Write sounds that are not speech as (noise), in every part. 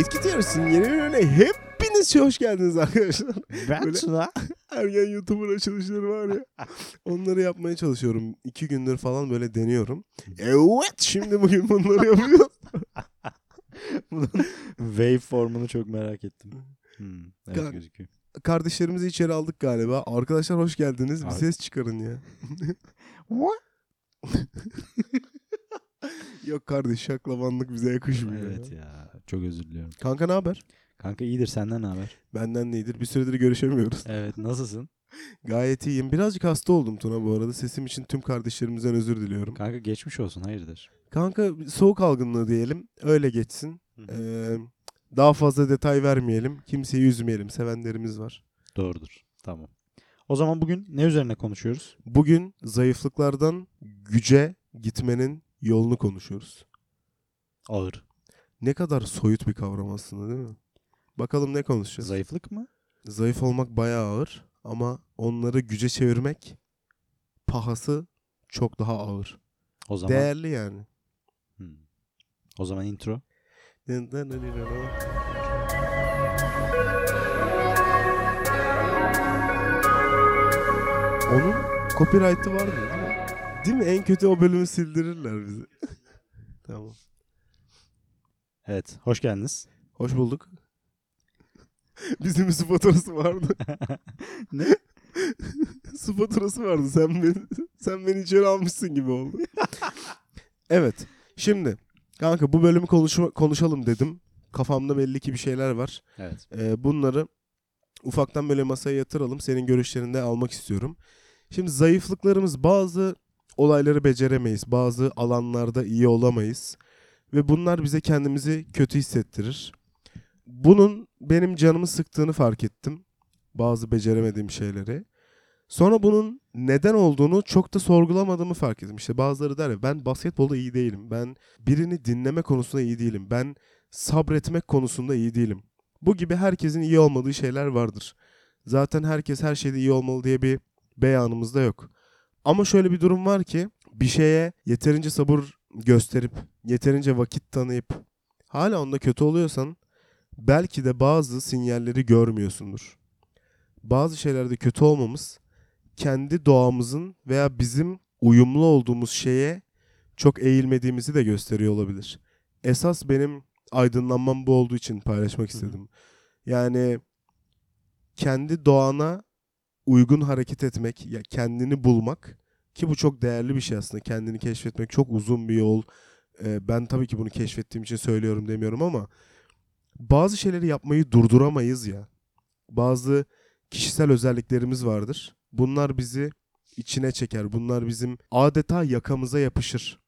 Etki teorisinin yeni bölümüne hepiniz hoş geldiniz arkadaşlar. Ben Böyle- Tuna. Ergen YouTuber açılışları var ya. Onları yapmaya çalışıyorum. İki gündür falan böyle deniyorum. Evet şimdi bugün bunları yapıyoruz. (laughs) Bunun waveform'unu çok merak ettim. Hmm, evet Kan- gözüküyor. Kardeşlerimizi içeri aldık galiba. Arkadaşlar hoş geldiniz. Bir Abi. ses çıkarın ya. (laughs) Yok kardeş şaklabanlık bize yakışmıyor. Evet ya. Çok özür diliyorum. Kanka ne haber? Kanka iyidir senden ne haber? Benden neyidir? Bir süredir görüşemiyoruz. Evet nasılsın? (laughs) Gayet iyiyim. Birazcık hasta oldum Tuna bu arada. Sesim için tüm kardeşlerimizden özür diliyorum. Kanka geçmiş olsun hayırdır? Kanka soğuk algınlığı diyelim. Öyle geçsin. Ee, daha fazla detay vermeyelim. Kimseyi üzmeyelim. Sevenlerimiz var. Doğrudur. Tamam. O zaman bugün ne üzerine konuşuyoruz? Bugün zayıflıklardan güce gitmenin yolunu konuşuyoruz. Ağır. Ne kadar soyut bir kavram aslında değil mi? Bakalım ne konuşacağız? Zayıflık mı? Zayıf olmak bayağı ağır ama onları güce çevirmek pahası çok daha ağır. O zaman Değerli yani. Hmm. O zaman intro. Onun copyright'ı var mı? Değil mi? En kötü o bölümü sildirirler bizi. (laughs) tamam. Evet, hoş geldiniz. Hoş bulduk. (laughs) Bizim bir su faturası vardı. (laughs) ne? (laughs) su faturası vardı. Sen beni, sen beni içeri almışsın gibi oldu. evet. Şimdi kanka bu bölümü konuşma, konuşalım dedim. Kafamda belli ki bir şeyler var. Evet. Ee, bunları ufaktan böyle masaya yatıralım. Senin görüşlerini de almak istiyorum. Şimdi zayıflıklarımız bazı olayları beceremeyiz. Bazı alanlarda iyi olamayız. Ve bunlar bize kendimizi kötü hissettirir. Bunun benim canımı sıktığını fark ettim. Bazı beceremediğim şeyleri. Sonra bunun neden olduğunu çok da sorgulamadığımı fark ettim. İşte bazıları der ya ben basketbolda iyi değilim. Ben birini dinleme konusunda iyi değilim. Ben sabretmek konusunda iyi değilim. Bu gibi herkesin iyi olmadığı şeyler vardır. Zaten herkes her şeyde iyi olmalı diye bir beyanımız da yok. Ama şöyle bir durum var ki bir şeye yeterince sabır gösterip yeterince vakit tanıyıp hala onda kötü oluyorsan belki de bazı sinyalleri görmüyorsundur. Bazı şeylerde kötü olmamız kendi doğamızın veya bizim uyumlu olduğumuz şeye çok eğilmediğimizi de gösteriyor olabilir. Esas benim aydınlanmam bu olduğu için paylaşmak istedim. Yani kendi doğana uygun hareket etmek, ya kendini bulmak ki bu çok değerli bir şey aslında. Kendini keşfetmek çok uzun bir yol. Ee, ben tabii ki bunu keşfettiğim için söylüyorum demiyorum ama bazı şeyleri yapmayı durduramayız ya. Bazı kişisel özelliklerimiz vardır. Bunlar bizi içine çeker. Bunlar bizim adeta yakamıza yapışır.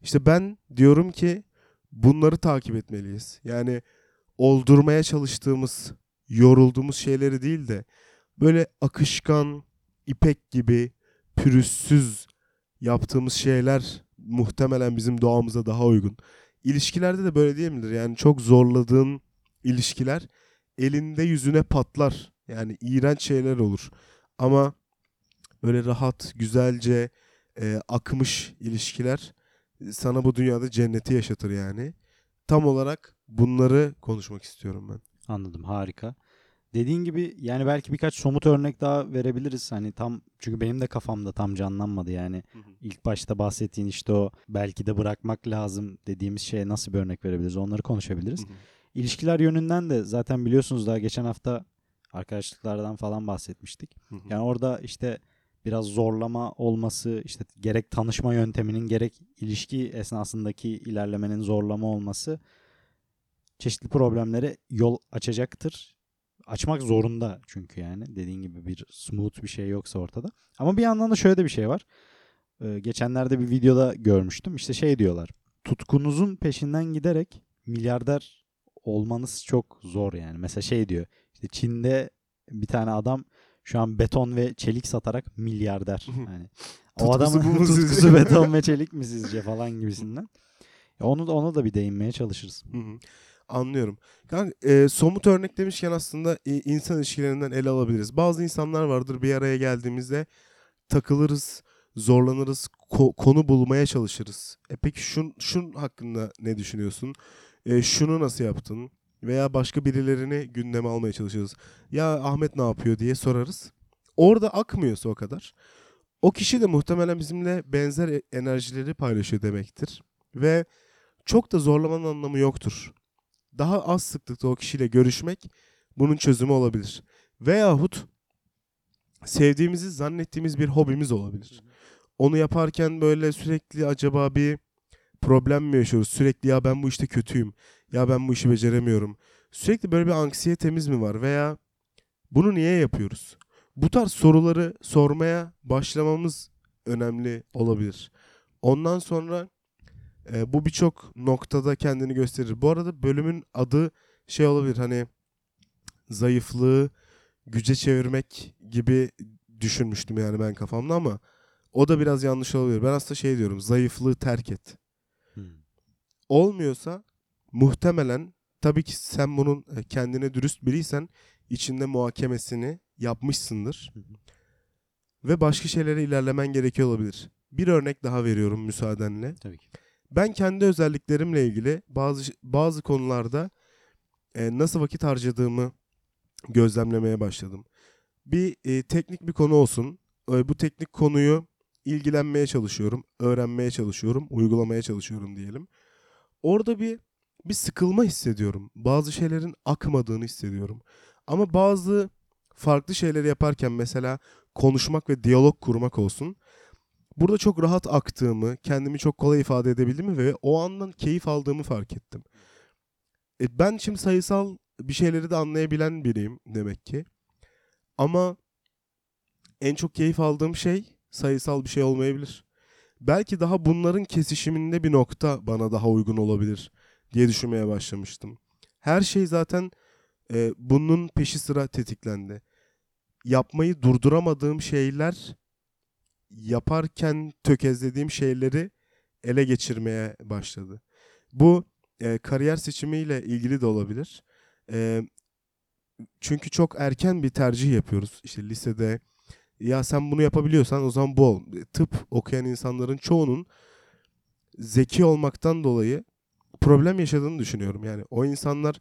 İşte ben diyorum ki bunları takip etmeliyiz. Yani oldurmaya çalıştığımız, yorulduğumuz şeyleri değil de böyle akışkan, ipek gibi pürüzsüz yaptığımız şeyler muhtemelen bizim doğamıza daha uygun. İlişkilerde de böyle değil midir? Yani çok zorladığın ilişkiler elinde yüzüne patlar. Yani iğrenç şeyler olur. Ama böyle rahat, güzelce e, akmış ilişkiler sana bu dünyada cenneti yaşatır yani. Tam olarak bunları konuşmak istiyorum ben. Anladım, harika. Dediğin gibi yani belki birkaç somut örnek daha verebiliriz. Hani tam çünkü benim de kafamda tam canlanmadı yani. İlk başta bahsettiğin işte o belki de bırakmak lazım dediğimiz şeye nasıl bir örnek verebiliriz? Onları konuşabiliriz. İlişkiler yönünden de zaten biliyorsunuz daha geçen hafta arkadaşlıklardan falan bahsetmiştik. Yani orada işte biraz zorlama olması, işte gerek tanışma yönteminin gerek ilişki esnasındaki ilerlemenin zorlama olması çeşitli problemlere yol açacaktır. Açmak zorunda çünkü yani dediğin gibi bir smooth bir şey yoksa ortada. Ama bir yandan da şöyle de bir şey var. Ee, geçenlerde bir videoda görmüştüm. İşte şey diyorlar. Tutkunuzun peşinden giderek milyarder olmanız çok zor yani. Mesela şey diyor. İşte Çin'de bir tane adam şu an beton ve çelik satarak milyarder. Yani o adamın tutkusu (laughs) beton ve çelik mi sizce falan gibisinden. Ya onu da ona da bir değinmeye çalışırız. Hı hı. Anlıyorum. Kanka, e, somut örnek demişken aslında e, insan ilişkilerinden ele alabiliriz. Bazı insanlar vardır bir araya geldiğimizde takılırız, zorlanırız, ko- konu bulmaya çalışırız. E peki şun, şun hakkında ne düşünüyorsun? E, şunu nasıl yaptın? veya başka birilerini gündeme almaya çalışırız. Ya Ahmet ne yapıyor diye sorarız. Orada akmıyorsa o kadar. O kişi de muhtemelen bizimle benzer e- enerjileri paylaşıyor demektir. Ve çok da zorlamanın anlamı yoktur. Daha az sıklıkta o kişiyle görüşmek bunun çözümü olabilir. Veyahut sevdiğimizi zannettiğimiz bir hobimiz olabilir. Onu yaparken böyle sürekli acaba bir problem mi yaşıyoruz? Sürekli ya ben bu işte kötüyüm. Ya ben bu işi beceremiyorum. Sürekli böyle bir anksiyetemiz mi var? Veya bunu niye yapıyoruz? Bu tarz soruları sormaya başlamamız önemli olabilir. Ondan sonra e, bu birçok noktada kendini gösterir. Bu arada bölümün adı şey olabilir hani zayıflığı güce çevirmek gibi düşünmüştüm yani ben kafamda ama o da biraz yanlış olabilir. Ben aslında şey diyorum zayıflığı terk et. Hmm. Olmuyorsa muhtemelen tabii ki sen bunun e, kendine dürüst biriysen içinde muhakemesini yapmışsındır. Ve başka şeylere ilerlemen gerekiyor olabilir. Bir örnek daha veriyorum müsaadenle. Tabii ki. Ben kendi özelliklerimle ilgili bazı bazı konularda e, nasıl vakit harcadığımı gözlemlemeye başladım. Bir e, teknik bir konu olsun. E, bu teknik konuyu ilgilenmeye çalışıyorum, öğrenmeye çalışıyorum, uygulamaya çalışıyorum diyelim. Orada bir bir sıkılma hissediyorum. Bazı şeylerin akmadığını hissediyorum. Ama bazı farklı şeyleri yaparken mesela konuşmak ve diyalog kurmak olsun. Burada çok rahat aktığımı, kendimi çok kolay ifade edebildiğimi ve o andan keyif aldığımı fark ettim. E, ben şimdi sayısal bir şeyleri de anlayabilen biriyim demek ki. Ama en çok keyif aldığım şey sayısal bir şey olmayabilir. Belki daha bunların kesişiminde bir nokta bana daha uygun olabilir diye düşünmeye başlamıştım. Her şey zaten e, bunun peşi sıra tetiklendi. Yapmayı durduramadığım şeyler yaparken tökezlediğim şeyleri ele geçirmeye başladı. Bu e, kariyer seçimiyle ilgili de olabilir. E, çünkü çok erken bir tercih yapıyoruz. İşte lisede ya sen bunu yapabiliyorsan o zaman bu ol. Tıp okuyan insanların çoğunun zeki olmaktan dolayı problem yaşadığını düşünüyorum. Yani o insanlar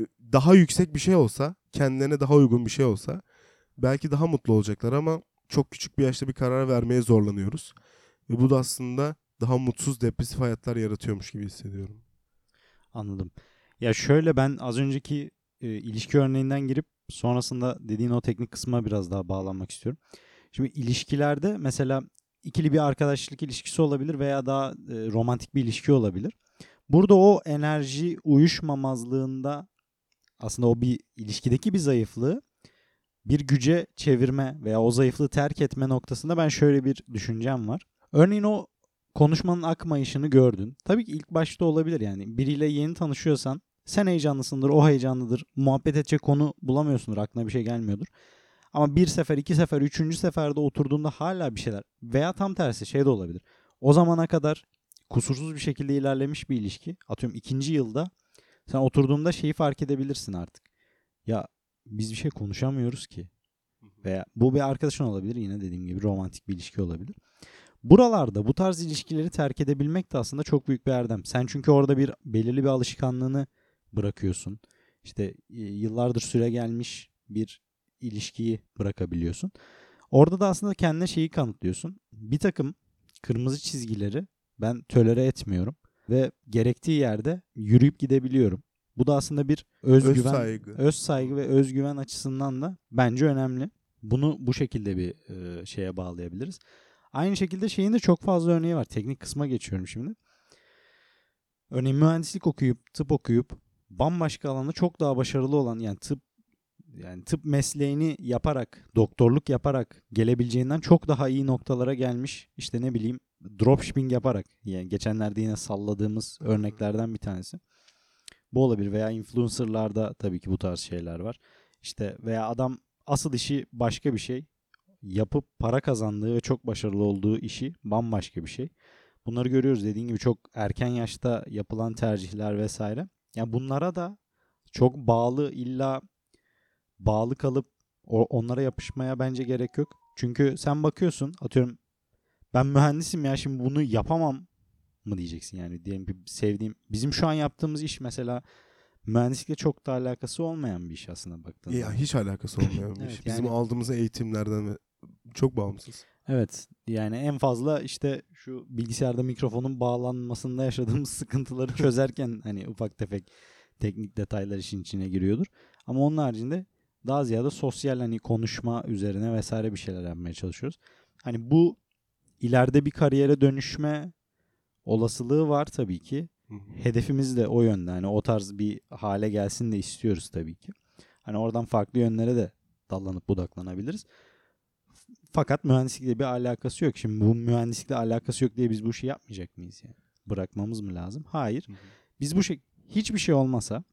e, daha yüksek bir şey olsa, kendilerine daha uygun bir şey olsa belki daha mutlu olacaklar ama çok küçük bir yaşta bir karar vermeye zorlanıyoruz. Ve bu da aslında daha mutsuz, depresif hayatlar yaratıyormuş gibi hissediyorum. Anladım. Ya şöyle ben az önceki e, ilişki örneğinden girip sonrasında dediğin o teknik kısma biraz daha bağlanmak istiyorum. Şimdi ilişkilerde mesela ikili bir arkadaşlık ilişkisi olabilir veya daha e, romantik bir ilişki olabilir. Burada o enerji uyuşmamazlığında aslında o bir ilişkideki bir zayıflığı bir güce çevirme veya o zayıflığı terk etme noktasında ben şöyle bir düşüncem var. Örneğin o konuşmanın akmayışını gördün. Tabii ki ilk başta olabilir yani. Biriyle yeni tanışıyorsan sen heyecanlısındır, o heyecanlıdır. Muhabbet edecek konu bulamıyorsundur, aklına bir şey gelmiyordur. Ama bir sefer, iki sefer, üçüncü seferde oturduğunda hala bir şeyler veya tam tersi şey de olabilir. O zamana kadar kusursuz bir şekilde ilerlemiş bir ilişki. Atıyorum ikinci yılda sen oturduğunda şeyi fark edebilirsin artık. Ya biz bir şey konuşamıyoruz ki. Veya bu bir arkadaşın olabilir yine dediğim gibi romantik bir ilişki olabilir. Buralarda bu tarz ilişkileri terk edebilmek de aslında çok büyük bir erdem. Sen çünkü orada bir belirli bir alışkanlığını bırakıyorsun. İşte e, yıllardır süre gelmiş bir ilişkiyi bırakabiliyorsun. Orada da aslında kendine şeyi kanıtlıyorsun. Bir takım kırmızı çizgileri ben tölere etmiyorum ve gerektiği yerde yürüyüp gidebiliyorum. Bu da aslında bir özgüven, Öz saygı. öz saygı ve özgüven açısından da bence önemli. Bunu bu şekilde bir e, şeye bağlayabiliriz. Aynı şekilde şeyin de çok fazla örneği var. Teknik kısma geçiyorum şimdi. Örneğin mühendislik okuyup, tıp okuyup bambaşka alanda çok daha başarılı olan yani tıp yani tıp mesleğini yaparak, doktorluk yaparak gelebileceğinden çok daha iyi noktalara gelmiş. İşte ne bileyim dropshipping yaparak yani geçenlerde yine salladığımız örneklerden bir tanesi. Bu olabilir veya influencerlarda tabii ki bu tarz şeyler var. İşte veya adam asıl işi başka bir şey yapıp para kazandığı ve çok başarılı olduğu işi bambaşka bir şey. Bunları görüyoruz dediğin gibi çok erken yaşta yapılan tercihler vesaire. Yani bunlara da çok bağlı illa bağlı kalıp onlara yapışmaya bence gerek yok. Çünkü sen bakıyorsun atıyorum ben mühendisim ya şimdi bunu yapamam mı diyeceksin yani diyelim ki sevdiğim bizim şu an yaptığımız iş mesela mühendislikle çok da alakası olmayan bir iş aslında baktığında. Ya hiç alakası (coughs) olmayan bir Evet, iş. Bizim yani- aldığımız eğitimlerden çok bağımsız. Evet yani en fazla işte şu bilgisayarda mikrofonun bağlanmasında yaşadığımız (laughs) sıkıntıları çözerken hani ufak tefek teknik detaylar işin içine giriyordur. Ama onun haricinde daha ziyade sosyal hani konuşma üzerine vesaire bir şeyler yapmaya çalışıyoruz. Hani bu ileride bir kariyere dönüşme olasılığı var tabii ki. Hedefimiz de o yönde. Hani o tarz bir hale gelsin de istiyoruz tabii ki. Hani oradan farklı yönlere de dallanıp budaklanabiliriz. Fakat mühendislikle bir alakası yok. Şimdi bu mühendislikle alakası yok diye biz bu işi yapmayacak mıyız yani? Bırakmamız mı lazım? Hayır. Hı hı. Biz bu şey hiçbir şey olmasa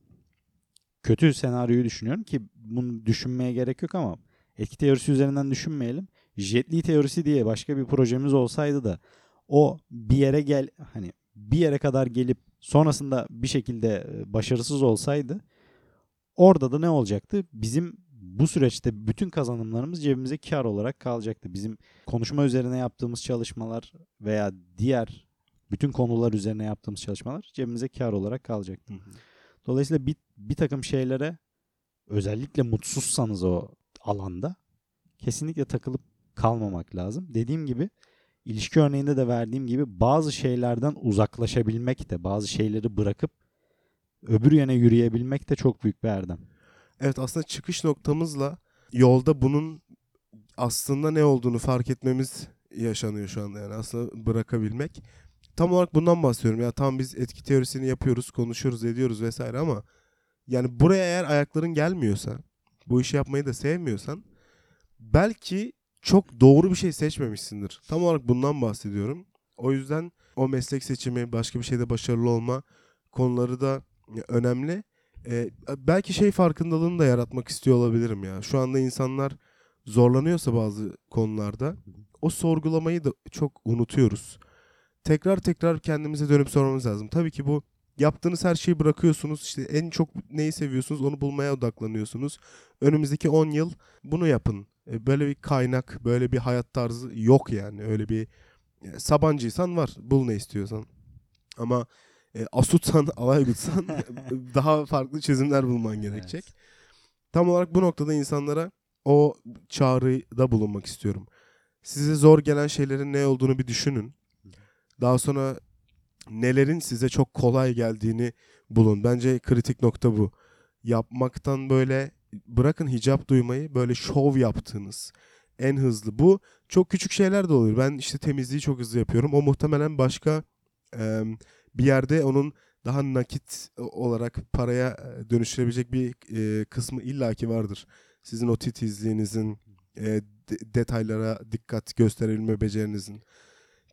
kötü senaryoyu düşünüyorum ki bunu düşünmeye gerek yok ama etki teorisi üzerinden düşünmeyelim. Jetli teorisi diye başka bir projemiz olsaydı da o bir yere gel hani bir yere kadar gelip sonrasında bir şekilde e, başarısız olsaydı orada da ne olacaktı? Bizim bu süreçte bütün kazanımlarımız cebimize kar olarak kalacaktı. Bizim konuşma üzerine yaptığımız çalışmalar veya diğer bütün konular üzerine yaptığımız çalışmalar cebimize kar olarak kalacaktı. Hı hı. Dolayısıyla bir, bir takım şeylere özellikle mutsuzsanız o alanda kesinlikle takılıp kalmamak lazım. Dediğim gibi ilişki örneğinde de verdiğim gibi bazı şeylerden uzaklaşabilmek de bazı şeyleri bırakıp öbür yöne yürüyebilmek de çok büyük bir erdem. Evet aslında çıkış noktamızla yolda bunun aslında ne olduğunu fark etmemiz yaşanıyor şu anda yani aslında bırakabilmek. Tam olarak bundan bahsediyorum ya tam biz etki teorisini yapıyoruz, konuşuyoruz, ediyoruz vesaire ama yani buraya eğer ayakların gelmiyorsa, bu işi yapmayı da sevmiyorsan belki çok doğru bir şey seçmemişsindir. Tam olarak bundan bahsediyorum. O yüzden o meslek seçimi, başka bir şeyde başarılı olma konuları da önemli. Ee, belki şey farkındalığını da yaratmak istiyor olabilirim ya. Şu anda insanlar zorlanıyorsa bazı konularda o sorgulamayı da çok unutuyoruz. Tekrar tekrar kendimize dönüp sormamız lazım. Tabii ki bu yaptığınız her şeyi bırakıyorsunuz. İşte en çok neyi seviyorsunuz onu bulmaya odaklanıyorsunuz. Önümüzdeki 10 yıl bunu yapın. E, Böyle bir kaynak, böyle bir hayat tarzı yok yani. Öyle bir e, Sabancıysan var. Bul ne istiyorsan. Ama e, Asutsan, (laughs) Alaygutsan (laughs) daha farklı çözümler bulman gerekecek. Evet. Tam olarak bu noktada insanlara o çağrıda bulunmak istiyorum. Size zor gelen şeylerin ne olduğunu bir düşünün. Daha sonra nelerin size çok kolay geldiğini bulun. Bence kritik nokta bu. Yapmaktan böyle bırakın hicap duymayı böyle şov yaptığınız en hızlı. Bu çok küçük şeyler de olur. Ben işte temizliği çok hızlı yapıyorum. O muhtemelen başka e, bir yerde onun daha nakit olarak paraya e, dönüştürebilecek bir e, kısmı illaki vardır. Sizin o titizliğinizin, e, de- detaylara dikkat gösterebilme becerinizin.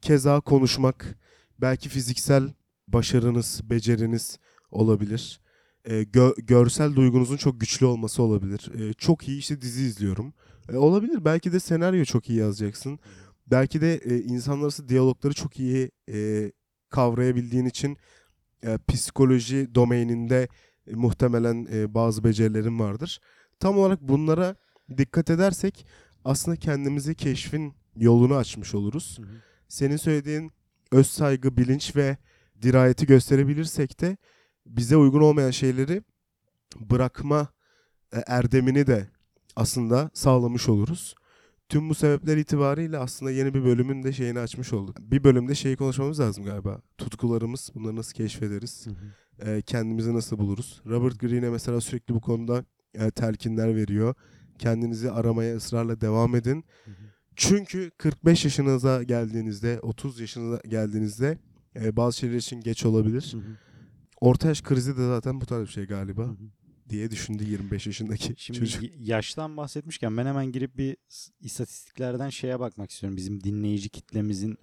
Keza konuşmak, belki fiziksel başarınız, beceriniz olabilir. E, gö- görsel duygunuzun çok güçlü olması olabilir. E, çok iyi işte dizi izliyorum. E, olabilir. Belki de senaryo çok iyi yazacaksın. Belki de e, insanlar arası diyalogları çok iyi e, kavrayabildiğin için e, psikoloji domaininde e, muhtemelen e, bazı becerilerin vardır. Tam olarak bunlara dikkat edersek aslında kendimizi keşfin yolunu açmış oluruz. Senin söylediğin öz saygı, bilinç ve dirayeti gösterebilirsek de bize uygun olmayan şeyleri bırakma e, erdemini de aslında sağlamış oluruz. Tüm bu sebepler itibariyle aslında yeni bir bölümün de şeyini açmış olduk. Bir bölümde şeyi konuşmamız lazım galiba. Tutkularımız, bunları nasıl keşfederiz, e, kendimizi nasıl buluruz. Robert Greene'e mesela sürekli bu konuda e, telkinler veriyor. Kendinizi aramaya ısrarla devam edin. Çünkü 45 yaşınıza geldiğinizde, 30 yaşınıza geldiğinizde e, bazı şeyler için geç olabilir. Orta yaş krizi de zaten bu tarz bir şey galiba diye düşündü 25 yaşındaki Şimdi çocuk. yaştan bahsetmişken ben hemen girip bir istatistiklerden şeye bakmak istiyorum. Bizim dinleyici kitlemizin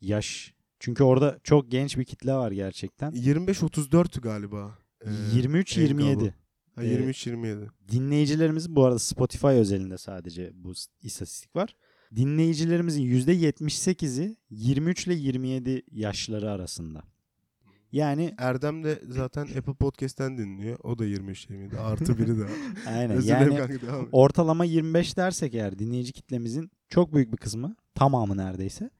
yaş. Çünkü orada çok genç bir kitle var gerçekten. 25-34 galiba. Ee, 23-27. Engal'ı. Ha, Ee, 23-27. Dinleyicilerimiz bu arada Spotify özelinde sadece bu istatistik var. Dinleyicilerimizin %78'i 23 ile 27 yaşları arasında. Yani Erdem de zaten Apple Podcast'ten dinliyor. O da 23-27. Artı biri daha. (laughs) aynen Özür yani kanka devam ortalama 25 dersek eğer dinleyici kitlemizin çok büyük bir kısmı tamamı neredeyse.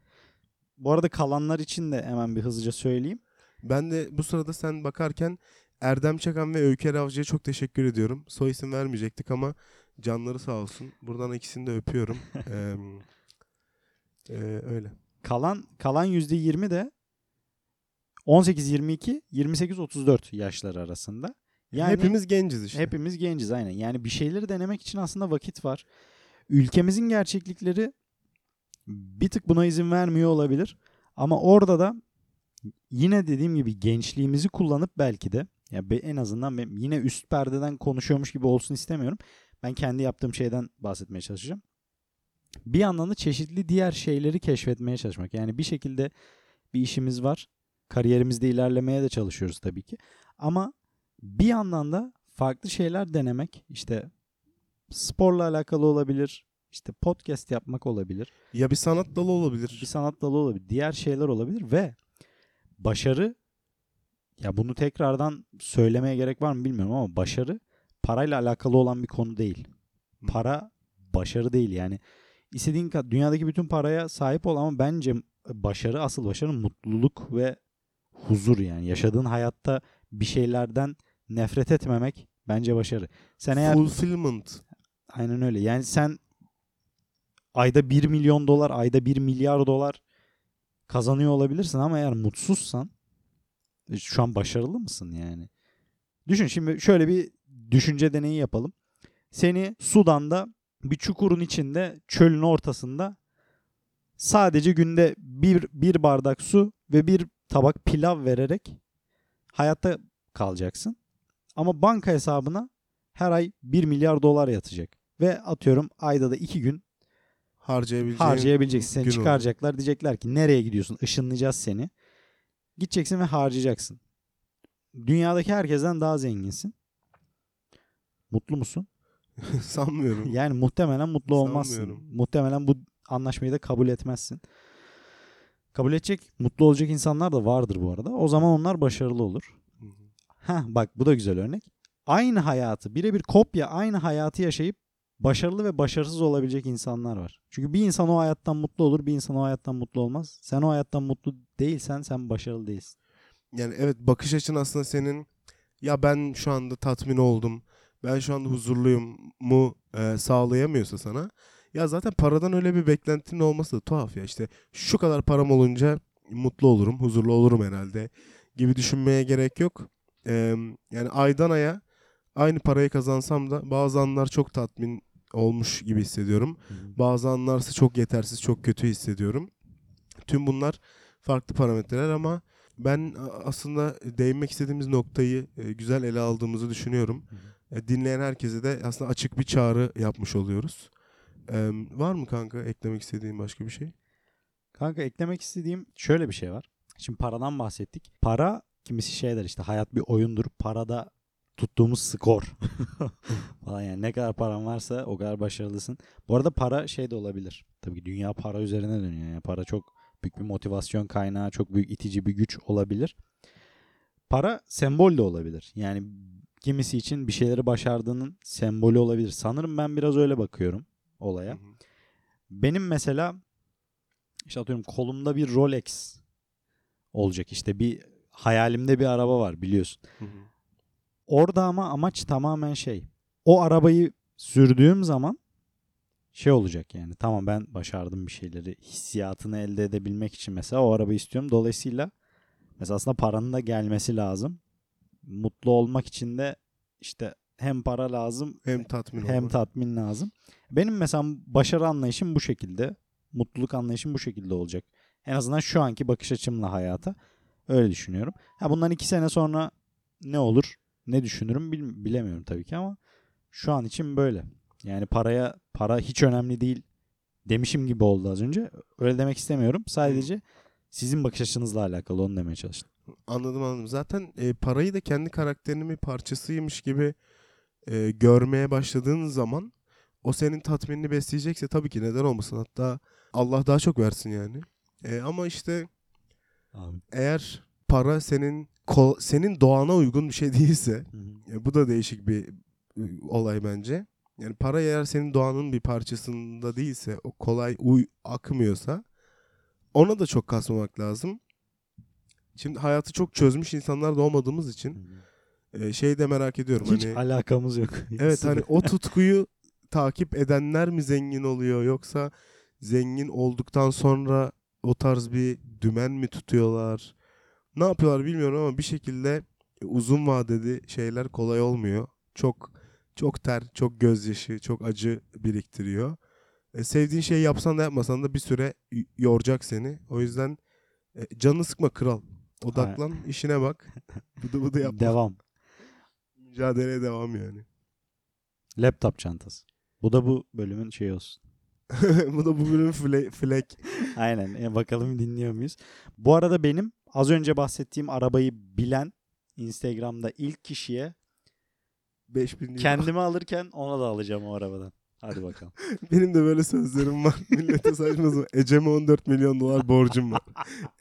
Bu arada kalanlar için de hemen bir hızlıca söyleyeyim. Ben de bu sırada sen bakarken Erdem Çakan ve Öykü Avcı'ya çok teşekkür ediyorum. Soy isim vermeyecektik ama canları sağ olsun. Buradan ikisini de öpüyorum. (laughs) Ee, e, öyle. Kalan kalan %20 de 18-22, 28-34 yaşlar arasında. Yani Hepimiz genciz işte. hepimiz genciz aynen. Yani bir şeyleri denemek için aslında vakit var. Ülkemizin gerçeklikleri bir tık buna izin vermiyor olabilir. Ama orada da yine dediğim gibi gençliğimizi kullanıp belki de ya en azından ben yine üst perdeden konuşuyormuş gibi olsun istemiyorum. Ben kendi yaptığım şeyden bahsetmeye çalışacağım. Bir yandan da çeşitli diğer şeyleri keşfetmeye çalışmak. Yani bir şekilde bir işimiz var. Kariyerimizde ilerlemeye de çalışıyoruz tabii ki. Ama bir yandan da farklı şeyler denemek işte sporla alakalı olabilir. işte podcast yapmak olabilir. Ya bir sanat dalı olabilir. Bir sanat dalı olabilir. Diğer şeyler olabilir ve başarı ya bunu tekrardan söylemeye gerek var mı bilmiyorum ama başarı parayla alakalı olan bir konu değil. Para başarı değil yani. İstediğin dünyadaki bütün paraya sahip ol ama bence başarı asıl başarı mutluluk ve huzur yani. Yaşadığın hayatta bir şeylerden nefret etmemek bence başarı. Sen eğer Fulfillment. Aynen öyle. Yani sen ayda 1 milyon dolar, ayda 1 milyar dolar kazanıyor olabilirsin ama eğer mutsuzsan e, şu an başarılı mısın yani? Düşün şimdi şöyle bir düşünce deneyi yapalım. Seni Sudan'da bir çukurun içinde, çölün ortasında sadece günde bir, bir bardak su ve bir tabak pilav vererek hayatta kalacaksın. Ama banka hesabına her ay 1 milyar dolar yatacak. Ve atıyorum ayda da 2 gün Harcayabileceğin harcayabileceksin. Seni çıkaracaklar. Diyecekler ki nereye gidiyorsun? Işınlayacağız seni. Gideceksin ve harcayacaksın. Dünyadaki herkesten daha zenginsin. Mutlu musun? olur. (laughs) Sanmıyorum. Yani muhtemelen mutlu olmazsın. Sanmıyorum. Muhtemelen bu anlaşmayı da kabul etmezsin. Kabul edecek, mutlu olacak insanlar da vardır bu arada. O zaman onlar başarılı olur. Heh, bak bu da güzel örnek. Aynı hayatı, birebir kopya aynı hayatı yaşayıp başarılı ve başarısız olabilecek insanlar var. Çünkü bir insan o hayattan mutlu olur, bir insan o hayattan mutlu olmaz. Sen o hayattan mutlu değilsen sen başarılı değilsin. Yani evet bakış açın aslında senin ya ben şu anda tatmin oldum. Ben şu anda huzurluyum mu e, sağlayamıyorsa sana. Ya zaten paradan öyle bir beklentinin olması da tuhaf ya. İşte şu kadar param olunca mutlu olurum, huzurlu olurum herhalde gibi düşünmeye gerek yok. E, yani aydan aya aynı parayı kazansam da bazı anlar çok tatmin olmuş gibi hissediyorum. Bazı anlarsa çok yetersiz, çok kötü hissediyorum. Tüm bunlar farklı parametreler ama ben aslında değinmek istediğimiz noktayı e, güzel ele aldığımızı düşünüyorum. E, Dinleyen herkese de aslında açık bir çağrı yapmış oluyoruz. E, var mı kanka eklemek istediğin başka bir şey? Kanka eklemek istediğim şöyle bir şey var. Şimdi paradan bahsettik. Para kimisi şey der işte hayat bir oyundur. Parada tuttuğumuz skor (laughs) falan yani ne kadar paran varsa o kadar başarılısın. Bu arada para şey de olabilir. Tabii ki dünya para üzerine dönüyor. Yani para çok büyük bir motivasyon kaynağı, çok büyük itici bir güç olabilir. Para sembol de olabilir. Yani kimisi için bir şeyleri başardığının sembolü olabilir. Sanırım ben biraz öyle bakıyorum olaya. Hı hı. Benim mesela işte atıyorum kolumda bir Rolex olacak. İşte bir hayalimde bir araba var biliyorsun. Hı hı. Orada ama amaç tamamen şey. O arabayı sürdüğüm zaman şey olacak yani. Tamam ben başardım bir şeyleri. Hissiyatını elde edebilmek için mesela o arabayı istiyorum. Dolayısıyla mesela aslında paranın da gelmesi lazım. Mutlu olmak için de işte hem para lazım Hem tatmin hem olmak. tatmin lazım. Benim mesela başarı anlayışım bu şekilde. Mutluluk anlayışım bu şekilde olacak. En azından şu anki bakış açımla hayata. Öyle düşünüyorum. Ha bundan iki sene sonra ne olur, ne düşünürüm bil- bilemiyorum tabii ki ama şu an için böyle. Yani paraya para hiç önemli değil demişim gibi oldu az önce. Öyle demek istemiyorum. Sadece sizin bakış açınızla alakalı onu demeye çalıştım. Anladım anladım. Zaten e, parayı da kendi karakterinin bir parçasıymış gibi e, görmeye başladığın zaman o senin tatminini besleyecekse tabii ki neden olmasın. Hatta Allah daha çok versin yani. E, ama işte eğer para senin ko- senin doğana uygun bir şey (laughs) değilse e, bu da değişik bir e, olay bence. Yani para eğer senin doğanın bir parçasında değilse, o kolay uy akmıyorsa ona da çok kasmamak lazım. Şimdi hayatı çok çözmüş insanlar da olmadığımız için Ee, şey de merak ediyorum Hiç hani alakamız yok. (laughs) evet hani o tutkuyu takip edenler mi zengin oluyor yoksa zengin olduktan sonra o tarz bir dümen mi tutuyorlar? Ne yapıyorlar bilmiyorum ama bir şekilde uzun vadeli şeyler kolay olmuyor. Çok çok ter, çok gözyaşı, çok acı biriktiriyor. E, sevdiğin şeyi yapsan da yapmasan da bir süre yoracak seni. O yüzden e, canını sıkma kral. Odaklan, işine bak. (laughs) Bıdı bıdı yapma. Devam. Mücadeleye devam yani. Laptop çantası. Bu da bu bölümün şeyi olsun. (laughs) bu da bu bölümün fle- flek. Aynen. E, bakalım dinliyor muyuz? Bu arada benim az önce bahsettiğim arabayı bilen Instagram'da ilk kişiye 5000 lira. kendimi alırken ona da alacağım o arabadan. Hadi bakalım. (laughs) Benim de böyle sözlerim var. (laughs) Millete saçma sapan. Ecem'e 14 milyon dolar borcum var.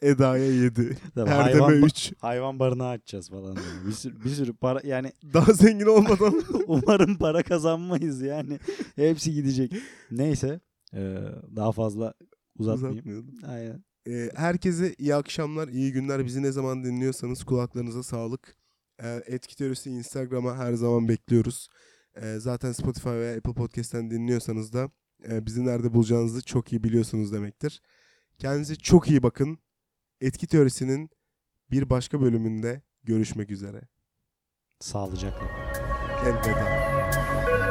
Eda'ya 7. Tabii Erdem'e hayvan, ba- 3. hayvan barınağı açacağız falan. diyor. Bir sürü, bir sürü para yani (laughs) Daha zengin olmadan. umarım para kazanmayız yani. Hepsi gidecek. Neyse. e, daha fazla uzatmayayım. Aynen. Ee, herkese iyi akşamlar, iyi günler. Bizi ne zaman dinliyorsanız kulaklarınıza sağlık. Ee, Etki Teorisi Instagram'a her zaman bekliyoruz. Ee, zaten Spotify veya Apple Podcast'ten dinliyorsanız da e, bizi nerede bulacağınızı çok iyi biliyorsunuz demektir. Kendinize çok iyi bakın. Etki Teorisi'nin bir başka bölümünde görüşmek üzere. Sağlıcakla. Elveda.